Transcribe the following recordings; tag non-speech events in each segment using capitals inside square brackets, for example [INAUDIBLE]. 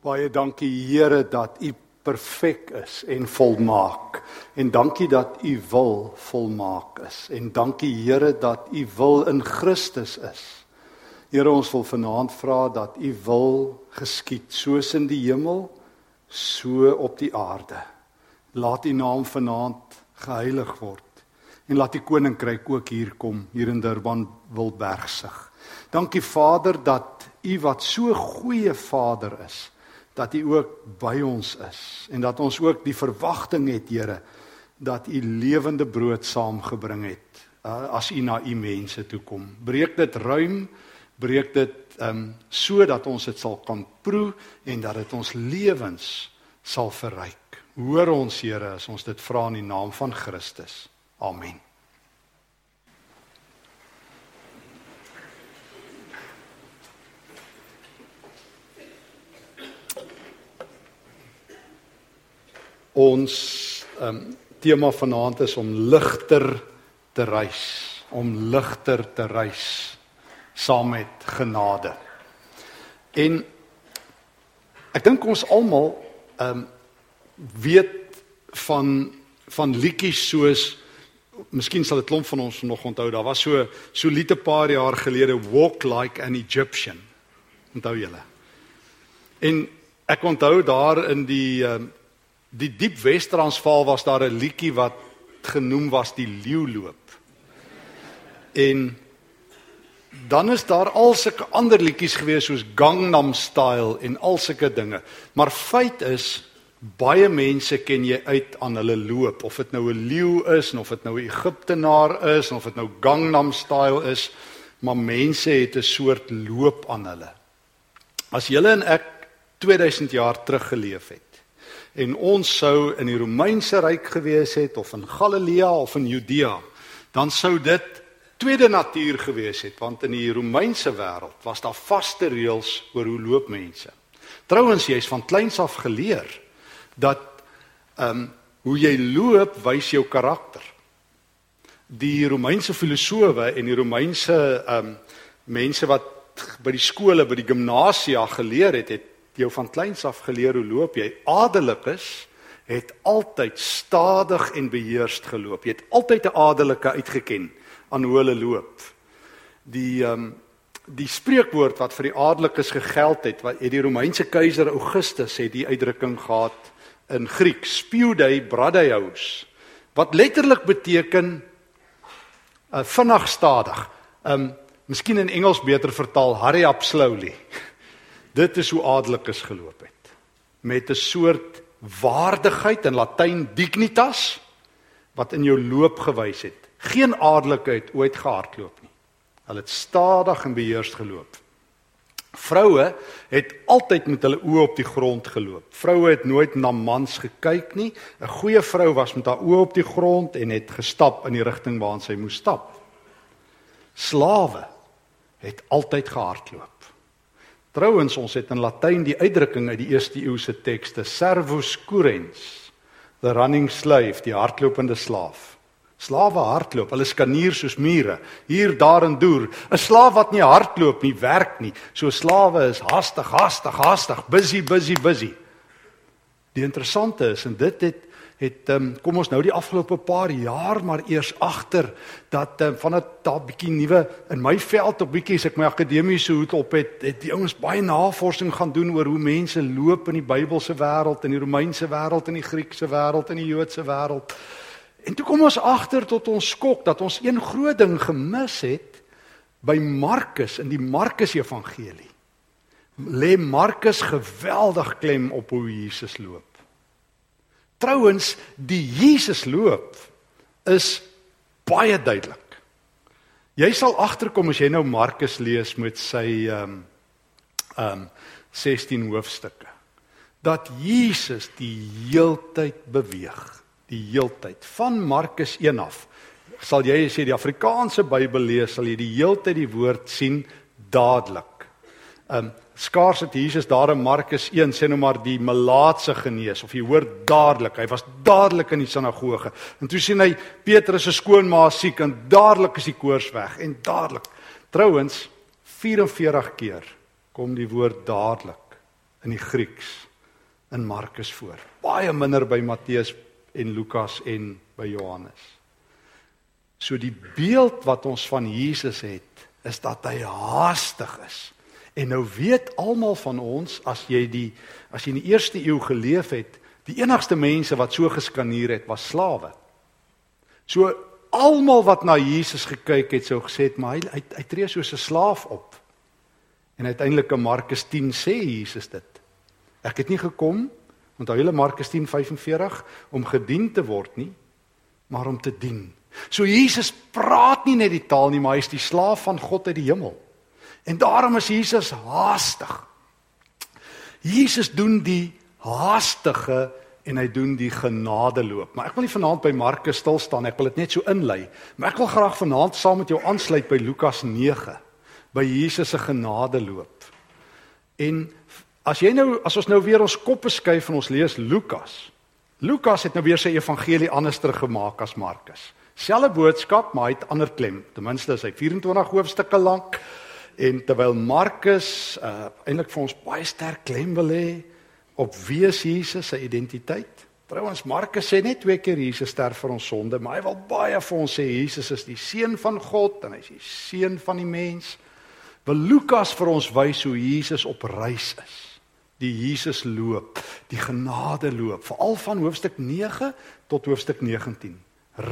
Baie dankie Here dat U perfek is en volmaak. En dankie dat U wil volmaak is. En dankie Here dat U wil in Christus is. Here ons wil vanaand vra dat U wil geskied soos in die hemel, so op die aarde. Laat U naam vanaand geheilig word en laat die koninkryk ook hier kom hier in Durban Wildbergsig. Dankie Vader dat U wat so goeie Vader is dat U ook by ons is en dat ons ook die verwagting het Here dat U lewende brood saamgebring het uh, as U na U mense toe kom. Breek dit ruim, breek dit um sodat ons dit sal kan proe en dat dit ons lewens sal verryk. Hoor ons Here as ons dit vra in die naam van Christus. Amen. Ons um, tema vanaand is om ligter te reis, om ligter te reis saam met genade. En ek dink ons almal ehm um, weet van van liedjies soos Miskien sal 'n klomp van ons nog onthou, daar was so so lied 'n paar jaar gelede Walk Like an Egyptian. Onthou julle? En ek onthou daar in die uh, die diep Wes-Transvaal was daar 'n liedjie wat genoem was die leeuloop. En dan is daar al sulke ander liedjies gewees soos Gangnam Style en al sulke dinge. Maar feit is baie mense ken jy uit aan hulle loop of dit nou 'n leeu is of dit nou 'n Egiptenaar is of dit nou Gangnam Style is, maar mense het 'n soort loop aan hulle. As julle en ek 2000 jaar terug geleef het en ons sou in die Romeinse ryk gewees het of in Galilea of in Judea, dan sou dit tweede natuur gewees het want in die Romeinse wêreld was daar vaste reëls oor hoe loop mense. Trouwens jy's van kleins af geleer dat ehm um, hoe jy loop wys jou karakter. Die Romeinse filosowe en die Romeinse ehm um, mense wat by die skole, by die gimnasia geleer het, het jou van kleins af geleer hoe loop jy. Adellikes het altyd stadig en beheerst geloop. Jy het altyd 'n adelike uitgeken aan hoe hulle loop. Die um, die spreekwoord wat vir die adellikes gegeld het, wat het die Romeinse keiser Augustus het die uitdrukking gehad in Griek, spiudei bradaios, wat letterlik beteken uh, vinnig stadig. Um, miskien in Engels beter vertaal hurry up slowly. [LAUGHS] Dit is hoe adellikes geloop het. Met 'n soort waardigheid in Latyn dignitas wat in jou loop gewys het. Geen adelike het ooit gehardloop nie. Hulle het stadig en beheers geloop. Vroue het altyd met hulle oë op die grond geloop. Vroue het nooit na mans gekyk nie. 'n Goeie vrou was met haar oë op die grond en het gestap in die rigting waarna sy moes stap. Slawe het altyd gehardloop. Trouwens ons het in Latyn die uitdrukking uit die eerste eeuse tekste servus currens the running slave die hardlopende slaaf. Slawe hardloop, hulle skanier soos mure, hier daar en deur. 'n Slaaf wat nie hardloop nie, werk nie. So slawe is hastig, hastig, hastig, busy, busy, busy. Die interessante is en dit het het um, kom ons nou die afgelope paar jaar maar eers agter dat um, van 'n daar bietjie nuwe in my veld op bietjie as ek my akademiese hoed op het, het die ouens baie navorsing gaan doen oor hoe mense loop in die Bybelse wêreld, in die Romeinse wêreld, in die Griekse wêreld, in die Joodse wêreld. En toe kom ons agter tot ons skok dat ons een groot ding gemis het by Markus in die Markus Evangelie. Lê Markus geweldig klem op hoe Jesus loop. Trouwens, die Jesus loop is baie duidelik. Jy sal agterkom as jy nou Markus lees met sy ehm um, ehm um, 16 hoofstukke dat Jesus die heeltyd beweeg, die heeltyd van Markus 1 af. Sal jy as jy die Afrikaanse Bybel lees, sal jy die heeltyd die woord sien dadelik. Um, skaars het Jesus daar in Markus 1 sê nou maar die melaatse genees of jy hoor dadelik hy was dadelik in die sinagoge en toe sien hy Petrus se skoonma siek en dadelik is die koors weg en dadelik trouens 44 keer kom die woord dadelik in die Grieks in Markus voor. Baie minder by Matteus en Lukas en by Johannes. So die beeld wat ons van Jesus het, is dat hy haastig is. En nou weet almal van ons as jy die as jy in die eerste eeu geleef het, die enigste mense wat so geskaneer het was slawe. So almal wat na Jesus gekyk het, sou gesê het, maar hy hy, hy tree soos 'n slaaf op. En uiteindelik in Markus 10 sê Jesus dit. Ek het nie gekom, onthou julle Markus 10:45 om gedien te word nie, maar om te dien. So Jesus praat nie net die taal nie, maar hy is die slaaf van God uit die hemel. En daarom is Jesus haastig. Jesus doen die haastige en hy doen die genadeloop. Maar ek wil nie vanaand by Markus stil staan, ek wil dit net so inlei. Maar ek wil graag vanaand saam met jou aansluit by Lukas 9, by Jesus se genadeloop. En as jy nou as ons nou weer ons koppe skuif en ons lees Lukas. Lukas het nou weer sy evangelie anders teruggemaak as Markus. Selfe boodskap, maar hy het ander klem. Ten minste is hy 24 hoofstukke lank. En terwyl Markus uh eintlik vir ons baie sterk klem wil hê op wie Jesus se identiteit. Trouwens Markus sê net twee keer Jesus sterf vir ons sonde, maar hy wil baie vir ons sê Jesus is die seun van God en hy is die seun van die mens. Wil Lukas vir ons wys hoe Jesus op reis is. Die Jesus loop, die genade loop, veral van hoofstuk 9 tot hoofstuk 19.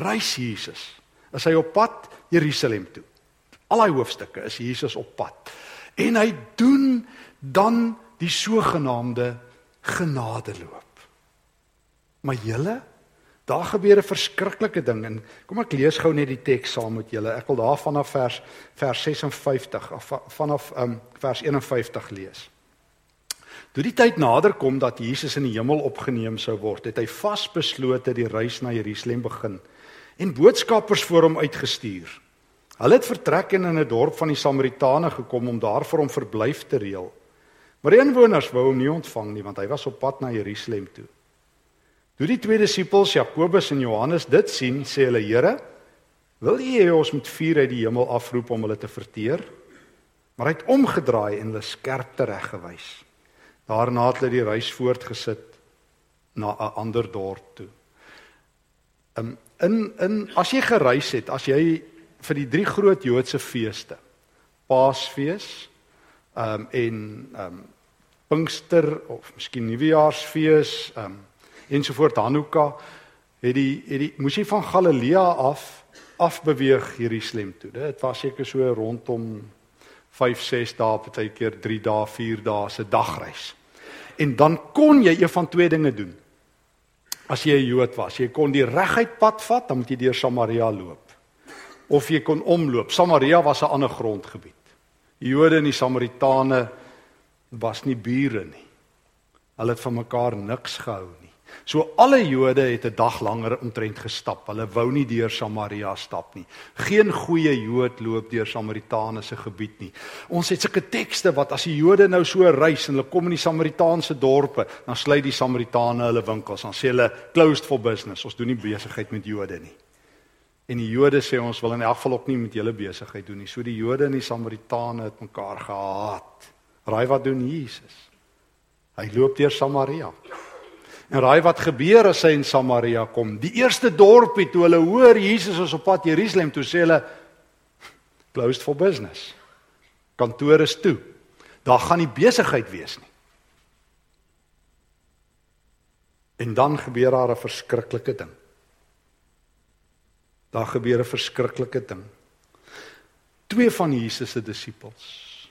Reis Jesus. Is hy op pad Jerusalem toe? Al daai hoofstukke is Jesus op pad. En hy doen dan die sogenaamde genadeloop. Maar julle, daar gebeur 'n verskriklike ding en kom ek lees gou net die teks saam met julle. Ek wil daar vanaf vers vers 56 of vanaf um, vers 51 lees. Toe die tyd nader kom dat Jesus in die hemel opgeneem sou word, het hy vasbeslote die reis na Jerusalem begin en boodskappers voor hom uitgestuur. Hulle het vertrek en in 'n dorp van die Samaritane gekom om daar vir hom verblyf te reël. Maar die inwoners wou hom nie ontvang nie want hy was op pad na Jerusalem toe. Toe die twee disippels Jakobus en Johannes dit sien, sê hulle: "Here, wil U hê ons moet vuur uit die hemel afroep om hulle te verteer?" Maar hy het omgedraai en hulle skerp tereggewys. Daarna het hulle die reis voortgesit na 'n ander dorp toe. Um, in in as jy gereis het, as jy vir die drie groot Joodse feeste, Paasfees, ehm um, en ehm um, Pinkster of miskien Nuwejaarsfees, ehm um, ensovoort Hanukkah het die het die moes jy van Galilea af afbeweeg Jerusalem toe. Dit was seker so rondom 5, 6 dae, partykeer 3 dae, 4 dae se dagreis. En dan kon jy een van twee dinge doen. As jy 'n Jood was, jy kon die reguit pad vat, dan moet jy deur Samaria loop. Of jy kon omloop. Samaria was 'n ander grondgebied. Die Jode en die Samaritane was nie bure nie. Hulle het van mekaar niks gehou nie. So alle Jode het 'n dag langer omtrent gestap. Hulle wou nie deur Samaria stap nie. Geen goeie Jood loop deur Samaritane se gebied nie. Ons het sulke tekste wat as die Jode nou so reis en hulle kom in die Samaritaanse dorpe, dan sluit die Samaritane hulle winkels. Dan sê hulle closed for business. Ons doen nie besigheid met Jode nie. En die Jode sê ons wil in elk geval ook nie met julle besigheid doen nie. So die Jode en die Samaritane het mekaar gehaat. Raai wat doen Jesus? Hy loop deur Samaria. En raai wat gebeur as hy in Samaria kom? Die eerste dorpie toe hulle hoor Jesus is op pad Jerusalem toe sê hulle closed for business. Kantore is toe. Daar gaan nie besigheid wees nie. En dan gebeur daar 'n verskriklike ding. Daar gebeur 'n verskriklike ding. Twee van Jesus se disippels,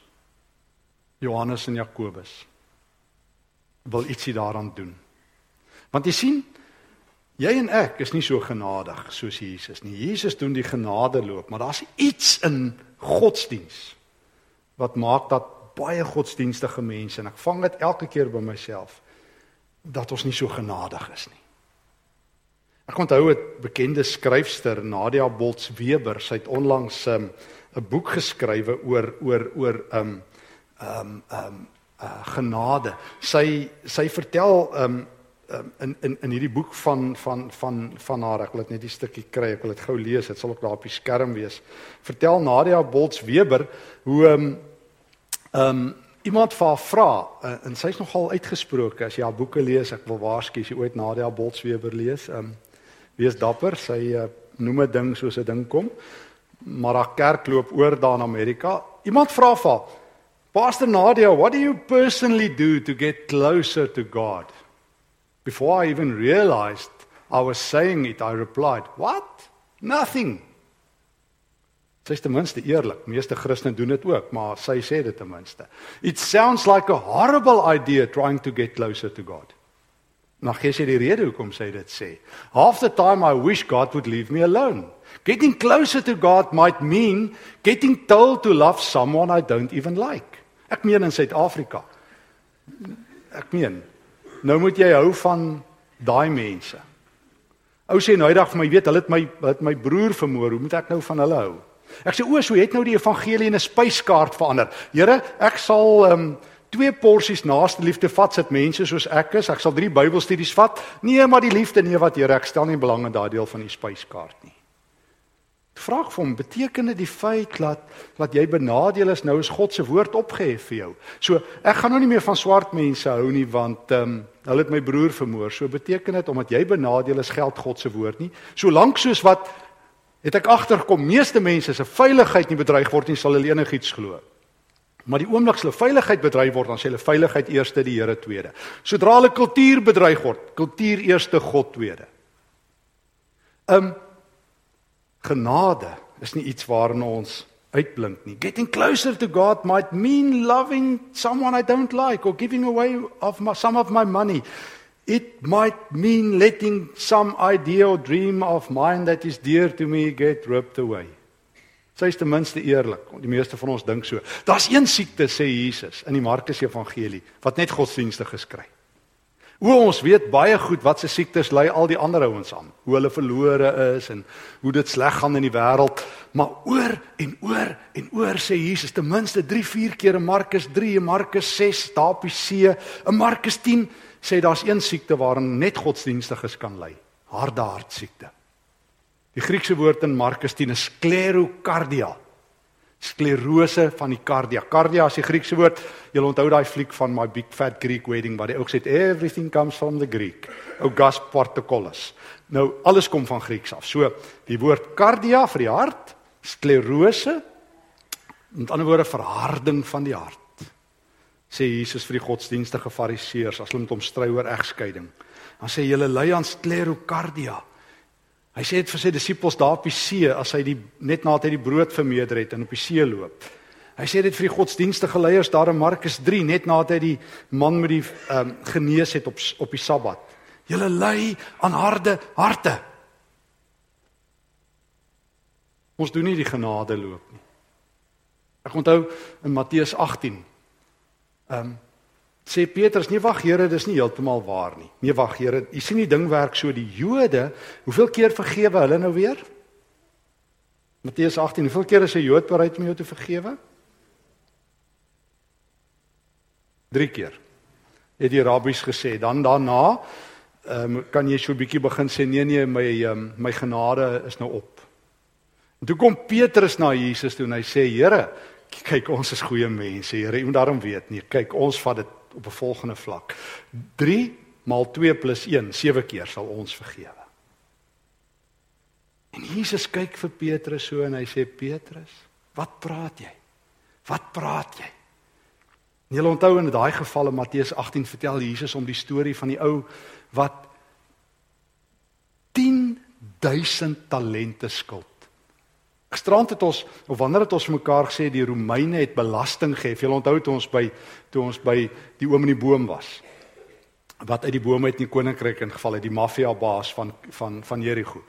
Johannes en Jakobus, wil ietsie daaraan doen. Want jy sien, jy en ek is nie so genadig soos Jesus nie. Jesus doen die genadeloop, maar daar's iets in godsdiens wat maak dat baie godsdienstige mense en ek vang dit elke keer by myself dat ons nie so genadig is nie. Ek onthou 'n bekende skryfster Nadia Bolts Weber, sy het onlangs 'n um, boek geskrywe oor oor oor um, um um uh, genade. Sy sy vertel um, um in in in hierdie boek van van van van haar, ek wil dit net 'n stukkie kry, ek wil dit gou lees, dit sal ook daar op die skerm wees. Vertel Nadia Bolts Weber hoe um um iemand vir haar vra uh, en sy's nogal uitgesproke as jy haar boeke lees, ek wil waarsku as jy ooit Nadia Bolsweber lees, ehm um, wees dapper, sy uh, noem 'n ding soos 'n ding kom. Maar haar kerk loop oor daar in Amerika. Iemand vra vir haar, "Pastor Nadia, what do you personally do to get closer to God?" Before I even realized I was saying it, I replied, "What? Nothing." Sy is ten minste eerlik. Meeste Christene doen dit ook, maar sy sê dit ten minste. It sounds like a horrible idea trying to get closer to God. Nou gee sy die rede hoekom sy dit sê. Half the time I wish God would leave me alone. Getting closer to God might mean getting told to love someone I don't even like. Ek meen in Suid-Afrika. Ek meen nou moet jy hou van daai mense. Ou sê nou eendag vir my, weet, hulle het my het my broer vermoor. Hoe moet ek nou van hulle hou? Ek sê o, so het nou die evangelie in 'n spyskaart verander. Here, ek sal ehm um, twee porsies naaste liefde vat sit mense soos ek is. Ek sal drie Bybelstudies vat. Nee, maar die liefde nee wat Here, ek stel nie belang in daardie deel van die spyskaart nie. Vraag vir hom, beteken dit die feit dat dat jy benadeel is nou is God se woord opgehef vir jou. So, ek gaan nou nie meer van swart mense hou nie want ehm um, hulle het my broer vermoor. So beteken dit omdat jy benadeel is geld God se woord nie. Solank soos wat het ek agtergekom meeste mense se veiligheid nie bedreig word nie sal hulle enigiets glo. Maar die oomblik hulle veiligheid bedreig word dan sê hulle veiligheid eerste die Here tweede. Sodra hulle kultuur bedreig word, kultuur eerste God tweede. Um genade is nie iets waarna ons uitblink nie. Getting closer to God might mean loving someone I don't like or giving away of my, some of my money. It might mean letting some idea or dream of mine that is dear to me get ripped away. Sy is ten minste eerlik. Die meeste van ons dink so. Daar's een siekte sê Jesus in die Markus Evangelie wat net godsdienstig geskryf. Hoe ons weet baie goed wat se siektes lei al die ander ouens aan. Hoe hulle verlore is en hoe dit sleg gaan in die wêreld, maar oor en oor en oor sê Jesus ten minste 3, 4 keer in Markus 3, in Markus 6, daar op die see, in Markus 10 sê daar's een siekte waarin net godsdienstiges kan ly. Harde hartsiekte. Die Griekse woord in Markus 10 is sklerokardia. Sklerose van die kardia. Kardia is die Griekse woord. Jy onthou daai fliek van My Big Fat Greek Wedding waar hy ook sê everything comes from the Greek. August Portokolos. Nou alles kom van Grieks af. So die woord kardia vir die hart, sklerose met ander woorde verharding van die hart sê Jesus vir die godsdienstige fariseërs as hulle met hom stry oor egskeiding. Dan sê julle ly aan sklerokardia. Hy sê dit vir sy disippels daar op die see as hy die net nadat hy die brood vermeerder het en op die see loop. Hy sê dit vir die godsdienstige leiers daar in Markus 3 net nadat hy die man met die ehm um, genees het op op die Sabbat. Julle ly aan harde harte. Ons doen nie die genade loop nie. Ek onthou in Matteus 18 Ehm um, sê Petrus, nee wag Here, dis nie heeltemal waar nie. Nee wag Here, u sien die ding werk so die Jode, hoeveel keer vergewe hulle nou weer? Matteus 18, hoeveel keer is 'n Jood bereid om jou te vergewe? 3 keer. Het die rabbies gesê, dan daarna ehm um, kan jy so 'n bietjie begin sê nee nee, my um, my genade is nou op. En toe kom Petrus na Jesus toe en hy sê, Here, kyk ons is goeie mense, Here. Jy moet daarom weet nie. Kyk, ons vat dit op 'n volgende vlak. 3 maal 2 plus 1, 7 keer sal ons vergewe. En Jesus kyk vir Petrus so en hy sê Petrus, wat praat jy? Wat praat jy? Jy onthou in daai geval in Matteus 18 vertel Jesus om die storie van die ou wat 10000 talente skuld. Gisterand het ons of wanneer het ons mekaar gesê die Romeine het belasting gehef. Jy onthou toe ons by toe ons by die oom in die boom was. Wat uit die boom uit in die koninkryk ingeval het, die maffia baas van van van Jerigo.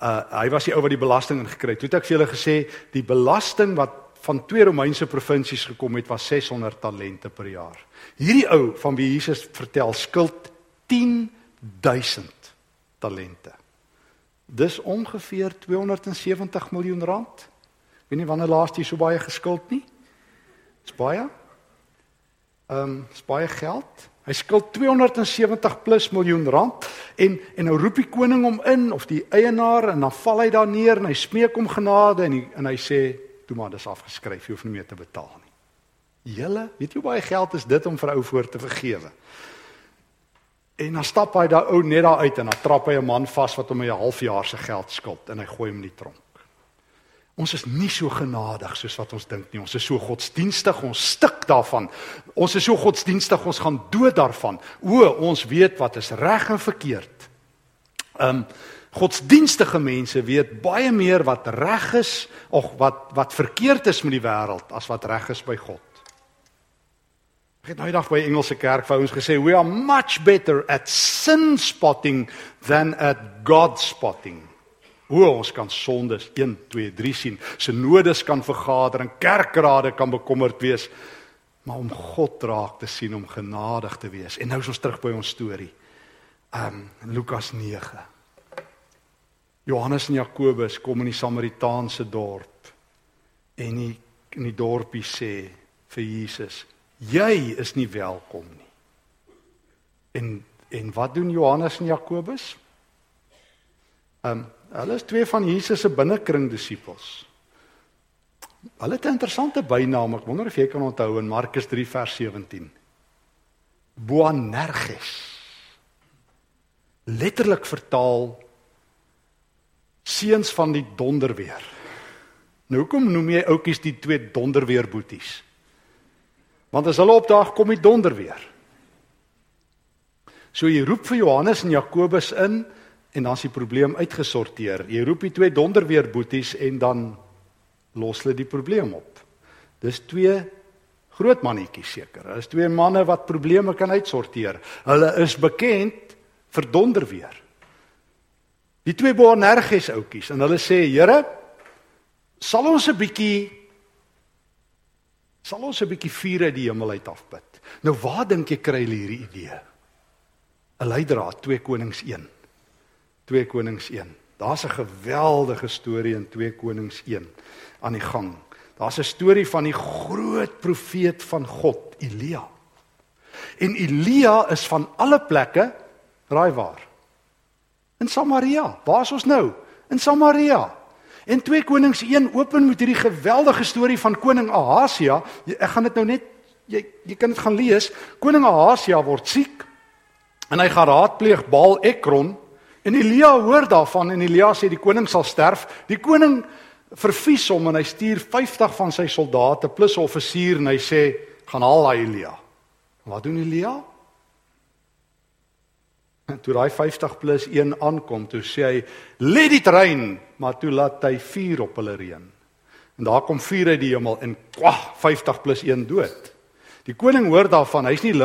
Uh hy was die ou wat die belasting ingekry het. Toe het ek vir julle gesê die belasting wat van twee Romeinse provinsies gekom het was 600 talente per jaar. Hierdie ou van wie Jesus vertel skuld 10000 talente. Dis ongeveer 270 miljoen rand. Ek weet nie wanneer laas jy so baie geskuld nie. Dis baie. Ehm, um, dis baie geld. Hy skuld 270 plus miljoen rand en en nou roep die koning hom in of die eienaar en dan val hy daar neer en hy smeek om genade en hy, en hy sê toe maar dis afgeskryf, jy hoef nie meer te betaal nie. Julle, weet jy hoe baie geld is dit om vir ou voor te vergewe? En dan stap hy daai ou net daar uit en dan trap hy 'n man vas wat hom 'n halfjaar se geld skuld en hy gooi hom in die tronk. Ons is nie so genadig soos wat ons dink nie. Ons is so godsdienstig, ons stik daarvan. Ons is so godsdienstig, ons gaan dood daarvan. O, ons weet wat is reg en verkeerd. Um godsdienstige mense weet baie meer wat reg is of wat wat verkeerd is met die wêreld as wat reg is by God. Ek het nou eendag by Engelse kerk vir ons gesê we are much better at sin spotting than at God spotting. Hoe ons kan sondes 1 2 3 sien, synodes kan vergader en kerkrade kan bekommerd wees, maar om God raak te sien, om genadig te wees. En nou is ons terug by ons storie. Um Lukas 9. Johannes en Jakobus kom in die Samaritaanse dorp en die in die dorpie sê vir Jesus Jy is nie welkom nie. En en wat doen Johannes en Jakobus? Ehm um, hulle is twee van Jesus se binnekring disippels. Hulle het 'n interessante bynaam, ek wonder of jy kan onthou in Markus 3 vers 17. Boanerges. Letterlik vertaal seuns van die donderweer. Nou hoekom noem jy oudjies die twee donderweer boeties? Want as hulle opdaag kom die donder weer. So jy roep vir Johannes en Jakobus in en dan's die probleem uitgesorteer. Jy roep die twee donderweer boeties en dan los hulle die probleem op. Dis twee groot mannetjies seker. Hulle is twee manne wat probleme kan uitsorteer. Hulle is bekend vir donderweer. Die twee Boanerges oudjies en hulle sê: "Here, sal ons 'n bietjie sal ons 'n bietjie vuur uit die hemel uit afbid. Nou waar dink jy kry hulle hierdie idee? 'n Leidraad 2 Konings 1. 2 Konings 1. Daar's 'n geweldige storie in 2 Konings 1 aan die gang. Daar's 'n storie van die groot profeet van God, Elia. En Elia is van alle plekke raai waar? In Samaria. Waar is ons nou? In Samaria. En 2 Konings 1 open met hierdie geweldige storie van koning Ahasia. Ek gaan dit nou net jy jy kan dit gaan lees. Koning Ahasia word siek en hy gaan raadpleeg Baal Ekron en Elia hoor daarvan en Elia sê die koning sal sterf. Die koning vervies hom en hy stuur 50 van sy soldate plus 'n offisier en hy sê gaan haal hy Elia. Wat doen Elia? En [LAUGHS] toe daai 50 plus 1 aankom, toe sê hy, "Let dit reën," maar toe laat hy vuur op hulle reën. En daar kom vuur uit die hemel en kwag 50 plus 1 dood. Die koning hoor daarvan, hy's nie